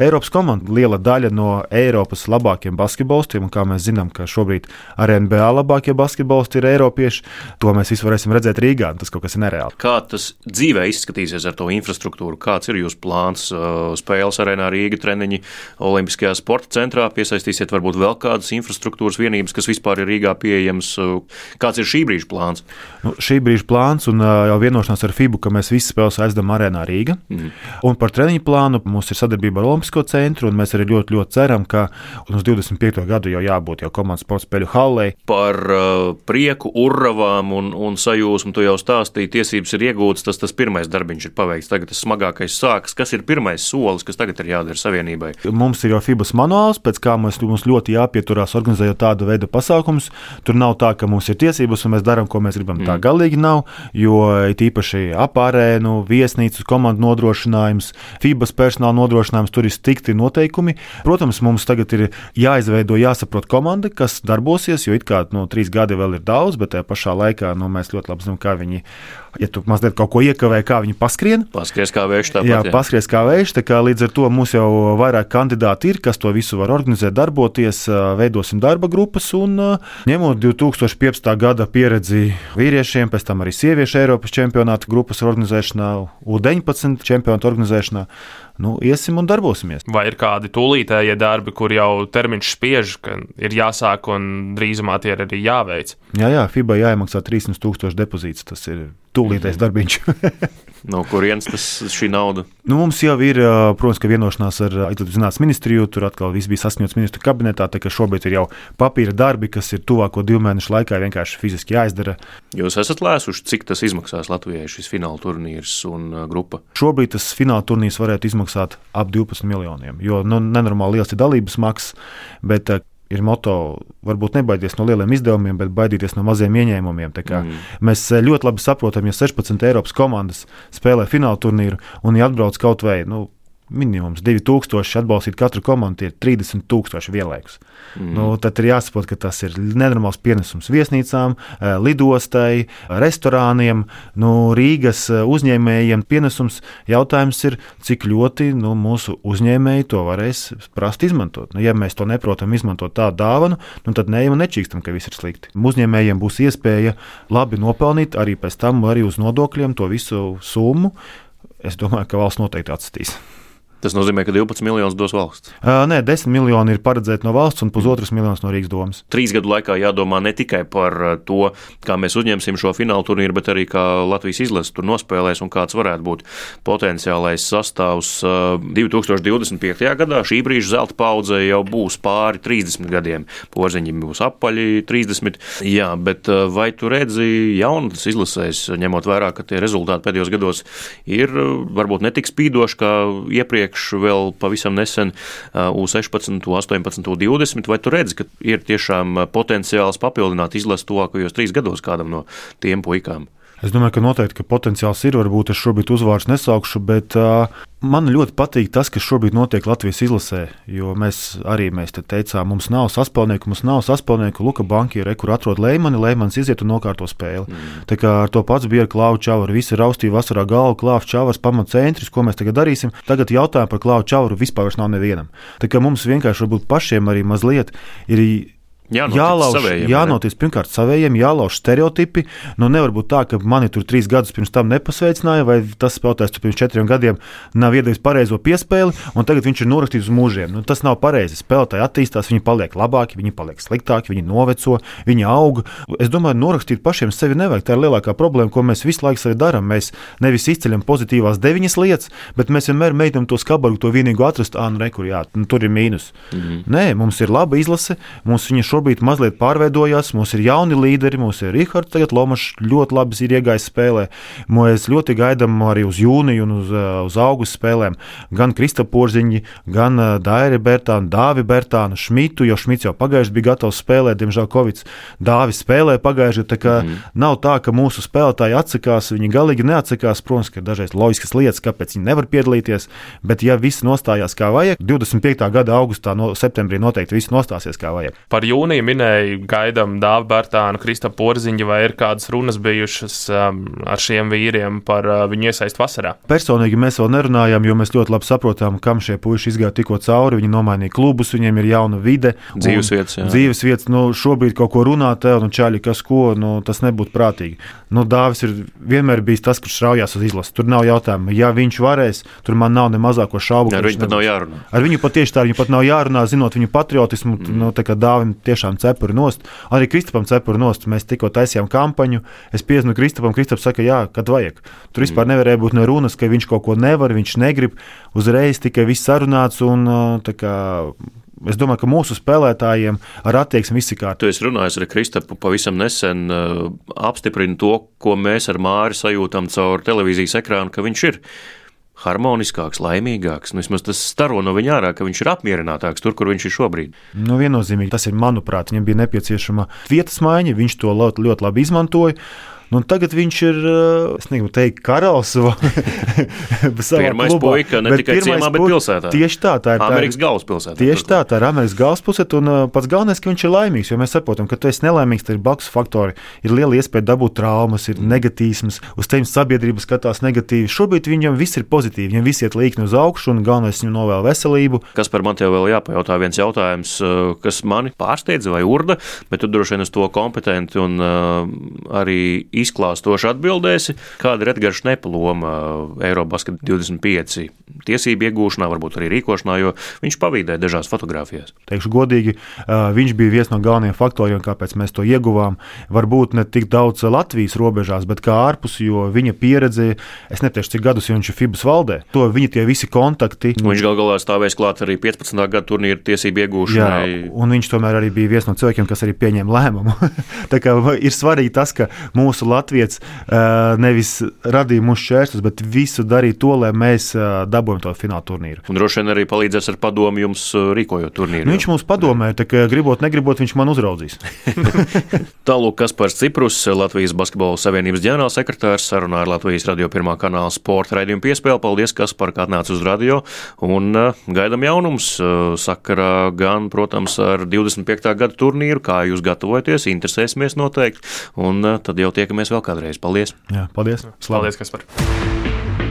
Eiropas komanda. Liela daļa no Eiropas labākajiem basketbolistiem, un kā mēs zinām, ka šobrīd arī NBA labākie basketbolisti ir Eiropieši, to mēs visi varēsim redzēt Rīgā. Tas kaut kas ir nereāli.
Kā tas dzīvē izskatīsies ar to infrastruktūru? Kāds ir jūsu plāns? Spēles arēnā Rīga treniņi, Olimpiskajā sporta centrā piesaistīsiet varbūt vēl kādas infrastruktūras vienības, kas vispār ir Rīgā pieejamas. Kāds ir šī brīža plāns?
Nu, šī brīža plāns un jau vienošanās ar FIBU, ka mēs visas spēles aizdam arēnā Rīga. Mm. Un par treniņu plānu mums ir sadarbība ar Olimpisko centru, un mēs arī ļoti, ļoti ceram, ka uz 25. gadu jau jābūt jau komandas sporta spēļu hallē.
Par uh, prieku, urravām un, un sajūsmu tu jau stāstīji, tiesības ir iegūtas tas, tas pirmais darbiņš ir paveikts. Tagad tas smagākais sākas. Kas ir pirmais solis, kas tagad ir jādara savienībai?
Mums ir jau FIBAS manuāls, pēc kā mums, mums ļoti jāpieturās organizējot tādu veidu pasākumus. Tur nav tā, ka mums ir tiesības un mēs darām, ko mēs gribam. Mm. Tā galīgi nav, jo īpaši apārēnu, viesnīcu komandu nodrošinājums, FIBAS personāla nodrošinājums, tur ir strikti noteikumi. Protams, mums tagad ir jāizveido, jāsaprot komanda, kas darbosies, jo it kā no trīs gadi vēl ir daudz, bet tajā pašā laikā nu, mēs ļoti labi zinām, kā viņi, ja tu mazliet kaut ko iekavē, kā viņi paskrien.
Paskries kā vējš, tāpat.
Jā, paskries kā vējš. Kā līdz ar to mums jau vairāk kandidāti ir, kas to visu var organizēt, darboties, veidosim darba grupas un ņemot 2015. gada pieredzi vīriešiem, pēc tam arī sieviešu Eiropas čempionāta grupas organizēšanā, U-19 čempionāta organizēšanā nu, iesim un darbosimies.
Vai ir kādi tūlītējie darbi, kur jau termiņš spiež, ka ir jāsāk un drīzumā tie ir arī jāveic?
Jā, jā, FIBA jāiemaksā 300 tūkstoši depozīts. Tas ir tūlītais darbiņš. [laughs]
no kurienes tas šī nauda?
Nu, mums jau ir, protams, vienošanās ar Izglītības zinātnes ministriju. Tur atkal viss bija sasniegts ministru kabinetā. Tā kā šobrīd ir jau papīra darbi, kas ir tuvāko divu mēnešu laikā vienkārši fiziski jāizdara.
Jūs esat lēsuši, cik tas izmaksās Latvijai šis fināla turnīrs un grupa?
Šobrīd tas fināla turnīrs varētu izmaksāt ap 12 miljoniem, jo nu, nenormāli liels ir dalības maksas. Bet, ir moto, varbūt nebaidīties no lieliem izdevumiem, bet baidīties no maziem ieņēmumiem. Mm. Mēs eh, ļoti labi saprotam, ja 16 Eiropas komandas spēlē fināla turnīru un ja atbrauc kaut vai nu, minimums 2000 atbalstīt katru komandu, ir 30,000 vienlaikus. Mm. Nu, tad ir jāsaprot, ka tas ir nenormāls pienesums viesnīcām, eh, lidostai, restorāniem, nu, Rīgas eh, uzņēmējiem. Pienesums jautājums ir, cik ļoti nu, mūsu uzņēmēji to varēs prast izmantot. Nu, ja mēs to neprotam izmantot tādu dāvanu, nu, tad neejam un nečīkstam, ka viss ir slikti. Uzņēmējiem būs iespēja labi nopelnīt arī pēc tam, arī uz nodokļiem to visu summu. Es domāju, ka valsts noteikti atstīs.
Tas nozīmē, ka 12 miljonus dos valsts.
Uh, nē, 10 miljoni ir paredzēti no valsts un pusotras miljonus no Rīgas domas.
Trīs gadu laikā jādomā ne tikai par to, kā mēs uzņemsim šo fināla turnīru, bet arī kā Latvijas izlase tur nospēlēs un kāds varētu būt potenciālais sastāvs 2025. gadā. Šī brīža zelta paudze jau būs pāri 30 gadiem. Porziņi būs apaļi 30. Jā, bet vai tu redzi jaunas izlasēs, ņemot vērā, ka tie rezultāti pēdējos gados ir varbūt netik spīdoši kā iepriekš? Iepriekš, vēl pavisam nesen U16, U18, U20, vai tu redzi, ka ir tiešām potenciāls papildināt izlases tuvākajos trīs gados kādam no tiem puikām?
Es domāju, ka noteikti ka potenciāls ir. Varbūt es šobrīd uzvārds nesaukšu, bet uh, man ļoti patīk tas, kas šobrīd notiek Latvijas izlasē. Jo mēs arī mēs te teicām, mums nav saspēlnieku, mums nav saspēlnieku. Luka bankieri, kur atrod Leimani, Leimans iziet un nokārto spēli. Mm. Tā kā ar to pats bija ar Klaudu Čavaru. Visi raustīja vasarā galvu, Klaus Čavars, pamatcentris, ko mēs tagad darīsim. Tagad jautājumu par Klaudu Čavaru vispār nav nevienam. Tā kā mums vienkārši varbūt pašiem arī mazliet ir
Jānotic jālauž, savējiem,
jānotic pirmkārt savējiem, jālauž stereotipi. Nu, nevar būt tā, ka mani tur trīs gadus pirms tam nepasveicināja, vai tas spēlētājs pirms četriem gadiem nav iedevis pareizo piespēli, un tagad viņš ir norakstīts uz mūžiem. Nu, tas nav pareizi. Spēlētāji attīstās, viņi paliek labāki, viņi paliek sliktāki, viņi noveco, viņi aug. Es domāju, norakstīt pašiem sevi nevajag. Tā ir lielākā problēma, ko mēs visu laiku darām. Mēs nevis izceļam pozitīvās deviņas lietas, bet mēs vienmēr mēģinām to skabaru, to vienīgo atrast, ah, nu, re, kur jā, nu, tur ir mīnus. Mm -hmm. Nē, mums ir laba izlase, mums viņa šobrīd mazliet pārveidojās. Mums ir jauni līderi, mums ir Rihards, tagad Lomačs ļoti labi ir iegājis spēlē. Mēs ļoti gaidām arī uz jūniju un uz, uh, uz augustu spēlēm gan Krista Porziņu, gan uh, Dairi Bertānu, Dāvi Bertānu, Šmitu, jo Šmits jau pagājuši bija gatavs spēlēt, diemžēl Covid. Dāvis spēlē pagājuši, tā kā mm. nav tā, ka mūsu spēlētāji atsakās, viņi galīgi neatsakās. Protams, ka dažreiz loģiskas lietas, kāpēc viņi nevar piedalīties, bet ja viss nostājās kā vajag, 25. gada augustā, no septembrī noteikti viss nostāsies kā vajag.
Par jūniju minēji, gaidām Dāvidu Bērtānu, Krista Porziņu, vai ir kādas runas bijušas um, ar šiem vīriem par uh, viņu iesaistu vasarā?
Personīgi mēs vēl nerunājam, jo mēs ļoti labi saprotam, kam šie puiši izgāja tikko cauri. Viņi nomainīja klubus, viņiem ir jauna vide,
dzīvesvietas.
Dzīves vietas, nu, šobrīd kaut ko runāt, un čaļi, kas ko, nu, tas nebūtu prātīgi. Nu, Dāvis ir vienmēr bijis tas, kurš raujās uz izlasi. Tur nav jautājumu, ja viņš varēs, tur man nav ne mazāko šaubu.
Ar viņu pat nav jārunā.
Ar viņu pat tieši tā, viņu pat nav jārunā, zinot viņu patriotismu, mm. nu, tā kā Dāvim tiešām cepuri nost. Arī Kristupam cepuri nost. Mēs tikko taisījām kampaņu. Es piezvanu Kristupam, Kristups saka, jā, kad vajag. Tur vispār nevarēja būt ne runas, ka viņš kaut ko nevar, viņš negrib. Uzreiz tikai viss sarunāts un kā, Es domāju, ka mūsu spēlētājiem ar attieksmi viss ir kārtībā.
Tu esi runājis ar Kristapu pavisam nesen, apstiprina to, ko mēs ar Māri sajūtam caur televīzijas ekrānu, ka viņš ir harmoniskāks, laimīgāks. Nu, vismaz tas staro no viņa ārā, ka viņš ir apmierinātāks tur, kur viņš ir šobrīd.
Nu, viennozīmīgi tas ir, manuprāt, viņam bija nepieciešama vietas maiņa, viņš to ļoti, ļoti labi izmantoja. Nu, tagad viņš ir, uh, es negribu teikt, karalis. [laughs]
Pirmais puika ne tikai ciemā, bet pilsētā.
Tieši tā, tā ir
Amerikas galvaspilsēta.
Tieši tā, tā ir Amerikas galvaspilsēta. Un uh, pats galvenais, ka viņš ir laimīgs, jo mēs saprotam, ka tu esi nelaimīgs, tad ir blakus faktori. Ir liela iespēja dabūt traumas, ir negatīvs, uz tevis sabiedrība skatās negatīvi. Šobrīd viņam viss ir pozitīvi, viņam viss iet līkni uz augšu, un galvenais viņam novēl veselību.
Kas par man te vēl jāpajautā viens jautājums, uh, kas mani pārsteidza vai urda, bet tu droši vien uz to kompetenti un uh, arī izklāstoši atbildēsi. Kāda ir Edgars Šnepa loma Eirobasket 25 tiesību iegūšanā, varbūt arī rīkošanā, jo viņš pavīdēja dažās fotografijās?
Teikšu godīgi, viņš bija viens no galvenajiem faktoriem, kāpēc mēs to ieguvām. Varbūt ne tik daudz Latvijas robežās, bet kā ārpus, jo viņa pieredze, es neteikšu, cik gadus viņš ir FIBAS valdē. To viņa tie visi kontakti.
Viņš gal galā stāvēs klāt arī 15. gada turnīra tiesību iegūšanai.
Jā, un viņš tomēr arī bija viens no cilvēkiem, kas arī pieņēma lēmumu. [laughs] Tā kā ir svarīgi tas, ka mūsu Latvijas nevis radīja mūsu šķēršļus, bet visu darīja to, lai mēs dabūjam to fināla turnīru.
Un droši vien arī palīdzēs ar padomu jums rīkojot turnīru.
Nu, viņš mums padomē, tā kā gribot, negribot, viņš man uzraudzīs. [laughs]
Tālāk, kas par Ciprus, Latvijas Basketbola Savienības ģenerālsekretārs, sarunā ar Latvijas radio pirmā kanāla sporta raidījumu piespēli. Paldies, kas par kā atnāca uz radio. Un gaidām jaunums sakarā gan, protams, ar 25. gada turnīru, kā jūs gatavojaties, interesēsimies noteikti. Un tad jau tiekamies vēl kādreiz. Paldies!
Jā, paldies!
Slavu. Paldies, Kaspar!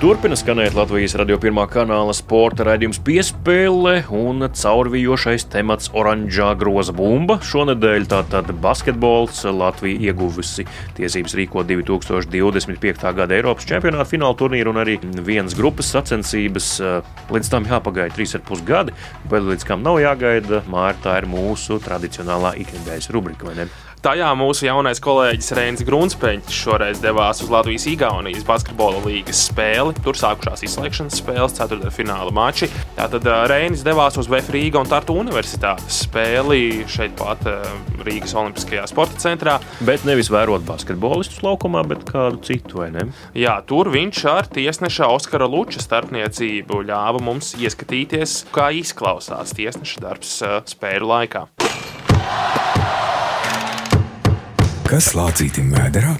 Turpina skanēt Latvijas radio pirmā kanāla sporta raidījums piespēle un caurvijošais temats oranžā groza bumba. Šonadēļ tātad basketbols Latvija ieguvusi tiesības rīkot 2025. gada Eiropas čempionāta fināla turnīru un arī vienas grupas sacensības. Līdz tam jāpagaida 3,5 gadi, bet līdz kam nav jāgaida, māra tā ir mūsu tradicionālā ikdienas rubrika?
Tajā mūsu jaunais kolēģis Reinis Grunsteņš šoreiz devās uz Latvijas-Igaunijas basketbola līnijas spēli. Tur sākušās izslēgšanas spēles, ceturtdaļfināla mači. Tātad Reinis devās uz VF Rīga un Tartu Universitātes spēli šeit pat Rīgas Olimpiskajā sporta centrā.
Bet nevis vērot basketbolistus laukumā, bet kādu citu, vai ne?
Jā, tur viņš ar tiesneša Oskara Luča starpniecību ļāva mums ieskatīties, kā izklausās tiesneša darbs spēļu laikā.
Kas lācītim vēderā?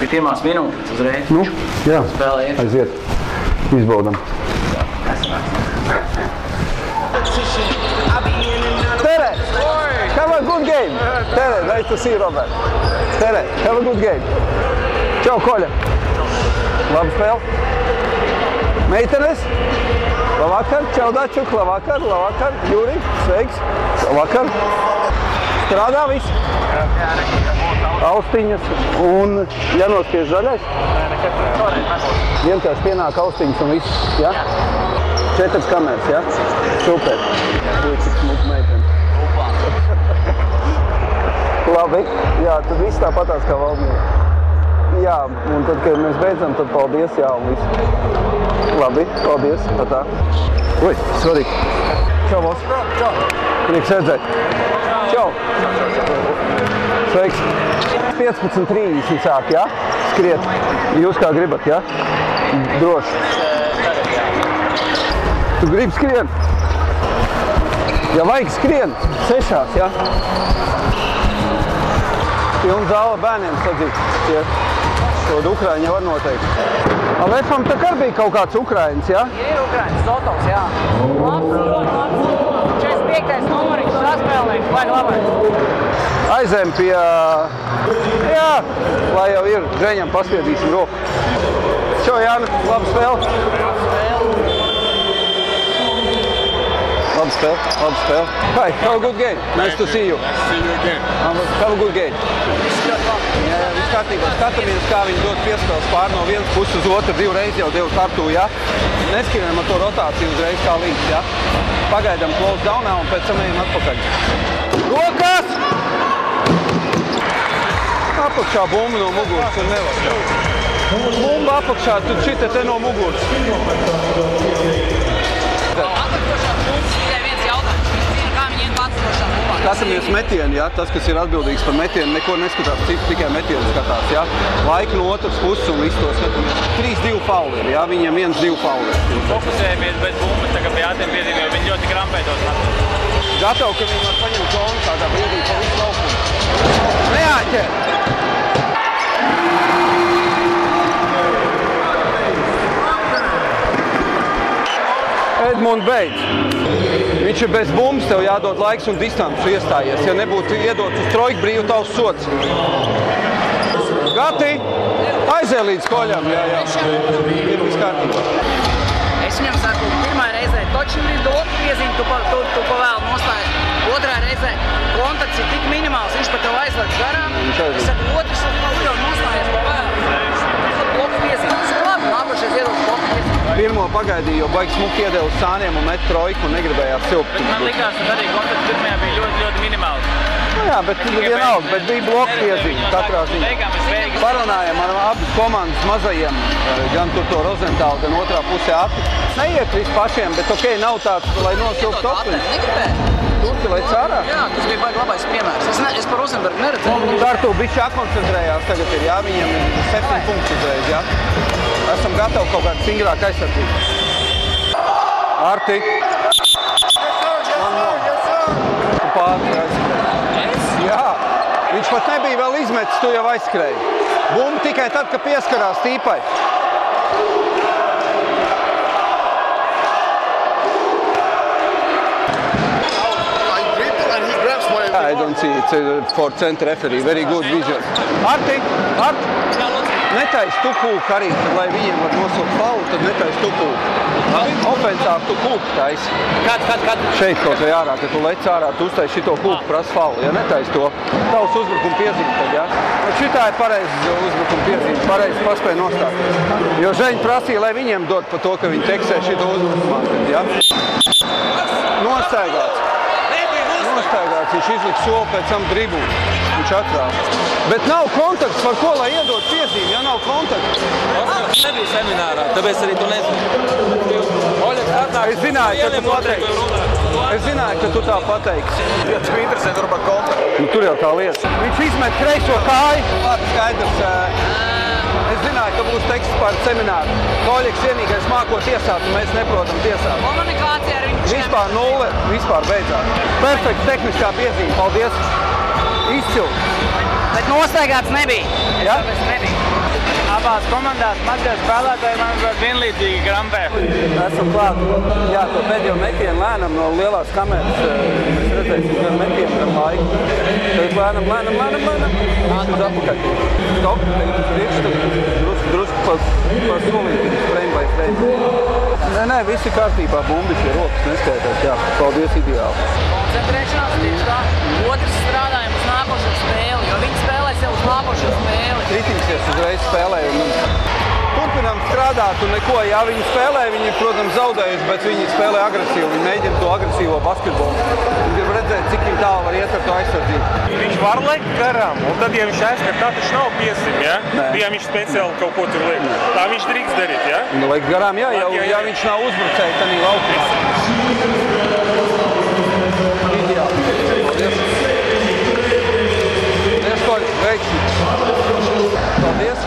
Pie pirmās minūtes uzreiz.
Nu, jā,
Spēlējiet.
aiziet. Izbaudam. Tere! Have a good game! Tere, nice to see you, Robert. Tere, have a good game. Čau, Koļa! Labi spēle! Meitenes! Labvakar, čau, Dačuk, labvakar, labvakar, Jūri, sveiks, labvakar! Strādā viss! Austiņas un jānospiež zaļais? Vienkārši pienāk austiņas un viss, ja? Četras kameras, ja? Super. Ui, cik smuka meitene. Labi, jā, tad viss tāpatās kā valdnieks. Jā, un tad, kad mēs beidzam, tad paldies, jā, un viss. Labi, paldies, tā tā. Ui, svarīgi. Čau, Vos. Čau. Prieks redzēt. Čau. Sveiks. 15.30 sāk, jā? Skriet. Jūs kā gribat, jā? Droši. Tu gribi skrien? Ja vajag skrien, sešās, jā? Pilna zāle bērniem sadzīt. Tie, to Ukraiņi var noteikt. Alefam tā kā bija kaut kāds Ukraiņas, jā?
Ir Ukraiņas, Zotovs, jā. Labs. Vai labais.
Aizējām pie, jā, lai jau ir, Džeņam paspiedīsim roku. Čo, Jāni, labi spēle? Labi spēle, labi spēle. Hi, have a good game. Nice to see you.
See you again.
Have a good game. Jā, viss kārtībā. Skatāmies, kā viņi dod piespēles pār no vienas puses uz otru. Divreiz jau devu kartu, jā. Neskrienam ar to rotāciju uzreiz kā līdz, jā. Pagaidām close downā un pēc tam ejam atpakaļ. Rokas! Apakšā bumba no muguras, tur nevar. Bumba apakšā, tu šita te no muguras. Skatāmies metienu, ja? tas, kas ir atbildīgs par metienu, neko neskatās, cik tikai metienu skatās. Ja? Laika no otras puses un visu to skatāmies. 3-2 fauli ir, ja? viņiem 1-2 fauli ir.
fokusējamies bez bumbas, tā kā pie ātriem piediem, jo viņi ļoti krampētos.
Gatavi, ka viņi var paņemt zonu tādā brīdī pa visu laukumu. Neāķer! Edmunds beidz. Viņš ir bez bumbas, tev jādod laiks un distance iestājies. Ja nebūtu iedots uz trojku brīvu tavs sots. Gati! Aizēj līdz koļam, jā, jā. Ir viss kārtībā.
Es viņam saku, pirmā reizē toču ir piezīmi, tu, pa, tu, tu pavēl nostājies. Otrā reizē kontakts ir tik minimāls, viņš pat tev aizlaiž garām. Es saku, otrs ir jau nostājies bloku piezīmi.
Pirmo pagaidīju, jo baigs smuki iedeva uz sāniem un met trojku un negribējās silpt.
Man liekas, ka arī kontakts pirmajā bija ļoti, ļoti minimāls.
Nu jā, bet vienalga, bet bija bloku piezīme katrā ziņā. Parunājām ar abas komandas mazajiem, eh, gan tur to Rozentālu, gan otrā pusē ati. Neiet viss pašiem, bet ok, nav tāds, lai nosilpt topliņu.
Negribēju.
Tur tu lai cārā.
Jā, tas bija baigi labais piemērs. Es, ne, es par Rozenbergu neredzēju.
Dar tu bišķi jākoncentrējās tagad ir, jā, viņiem ir septiņi punkti uzreiz, jā. Esam gatavi kaut kādu stingrāku aizsardzību. Arti. Man no. Tu pāri aizskrēji. Pat nebija vēl izmetis, tu jau aizskrēji. Bumba tikai tad, kad pieskarās tīpai. I don't see it's a for center referee. Very good vision. Arti, Arti, netais tu kūku arī, tad, lai viņiem var nosaukt faulu, tad netais tu kūku. Ofensā tu kūku tais.
Kad, kad, kad?
Šeit kaut vai ārā, kad tu lec ārā, tu uztais šito kūku prasa faulu. Ja netais to, tavs uzbrukuma piezīme tad, ja? Un šitā ir pareizi uzbrukuma piezīme, pareizi paspēja nostāt. Jo Žeņi prasīja, lai viņiem dod pa to, ka viņi teksē šito uzbrukumā. Ja? Nostaigāts nostaigāts, viņš izlika soli pēc tam dribu. Viņš atrāva. Bet nav kontakts, par ko lai iedod piezīmi, ja nav kontakts.
Tas nebija seminārā, tāpēc arī tu nezini. Oļegs atnāk.
Es zināju, ka tu pateiksi. Es zināju, ka tu tā pateiksi.
Ja tev interesē, tur par kontaktu.
Nu, tur jau tā lieta. Viņš izmet kreiso kāju. Labi, skaidrs. ā, Es zināju, ka būs teksts par semināru. Koļiks vienīgais māko tiesāt, un mēs neprotam tiesāt.
Komunikācija ar viņu
Vispār nulle, vispār beidzās. Perfekta tehniskā piezīme, paldies. Izcili.
Bet nostaigāts nebija.
Ja?
Tāpēc nebija.
Abās komandās mazie spēlētāji, manuprāt, vienlīdzīgi grampē.
Esam klāt. Jā, to pēdējo metienu lēnām no lielās kameras. eh, Mēs redzēsim, gan metienu, gan laiku. Tad lēnām, lēnām, lēnām, lēnām. Uz atpakaļ. Stop, tagad uz priekšu, tad drusku, drusku pa, pa solīti, frame by frame. Nē, nē, viss ir kārtībā, bumbi pie rokas neskaitās. Jā, paldies, ideāli.
Koncentrēšanās tieši tā. Otrs strādājam uz nākošo spēli, jo viņi spēlēs jau uz nākošo spēli.
Kritiksies uzreiz spēlē. Un turpinām strādāt, un neko, ja viņi spēlē, viņi, protams, zaudējuši, bet viņi spēlē agresīvi. Viņi mēģina to agresīvo basketbolu. Viņi grib redzēt, cik viņi tālu var iet ar to aizsardzību.
Viņš var lekt garām, un tad, ja viņš aizskar, tā taču nav piesim, ja?
Nē.
Ja viņš speciāli kaut ko tur liek. Tā viņš drīkst darīt, ja?
Nu, lai garām, jā, jau,
Jā, jā,
ja
jā.
viņš nav uzbrucējs, tad ir laukumā. Ideāli. Paldies. Paldies,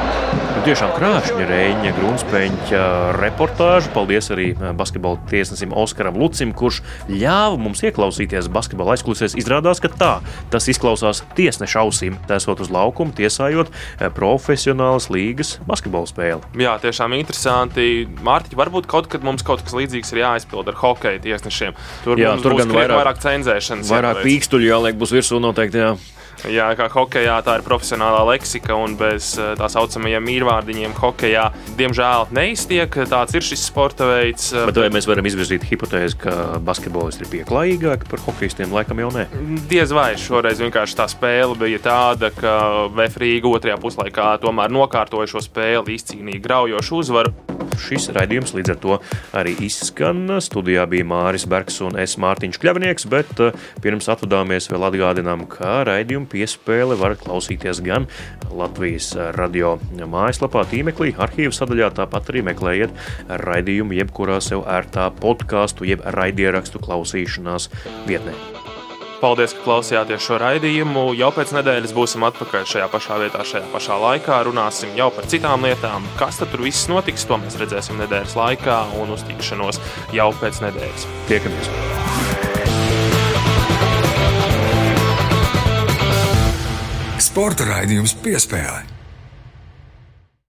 Tiešām krāšņa Reņģa Grunspēņa reportāža. Paldies arī eh, basketbola tiesnesim Oskaram Lucim, kurš ļāva mums ieklausīties basketbola aizkulisēs. Izrādās, ka tā tas izklausās tiesneša ausīm, esot uz laukuma, tiesājot eh, profesionālas līgas basketbola spēli.
Jā, tiešām interesanti. Mārtiņ, varbūt kaut kad mums kaut kas līdzīgs ir jāizpild ar hokeja tiesnešiem. Tur,
Jā, tur
būs
gan vairāk-
vairāk cenzēšanas.
Vairāk pīkstuļu jāliek būs virsū noteikti. Jā.
Jā, kā hokeja tā ir profesionālā leksika, un bez eh, tā saucamajiem mīlvārdiņiem hokeja diemžēl neiztiek. Tāds ir šis sporta veids. eh,
Bet vai mēs varam izvirzīt hipotēzi, ka basketbolisti ir pieklājīgāki par hokeistiem? Laikam jau nē.
Diez vai šoreiz vienkārši tā spēle bija tāda, ka Vēfrīga otrajā puslaikā tomēr nokārtoja šo spēli, izcīnīja graujošu uzvaru.
Šis raidījums līdz ar to arī izskan. Studijā bija Māris Bergs un es Mārtiņš Kļavnieks, bet eh, pirms atvadāmies vēl atgādinām, ka raidījumu piespēle var klausīties gan Latvijas radio mājaslapā, tīmeklī, arhīvu sadaļā, tāpat arī meklējiet raidījumu jebkurā sev ērtā podkāstu jeb raidierakstu klausīšanās vietnē.
Paldies, ka klausījāties šo raidījumu. Jau pēc nedēļas būsim atpakaļ šajā pašā vietā, šajā pašā laikā. Runāsim jau par citām lietām. Kas tad tur viss notiks, to mēs redzēsim nedēļas laikā un uz tikšanos jau pēc nedēļas.
Tiekamies!
Sporta raidījums piespēlē.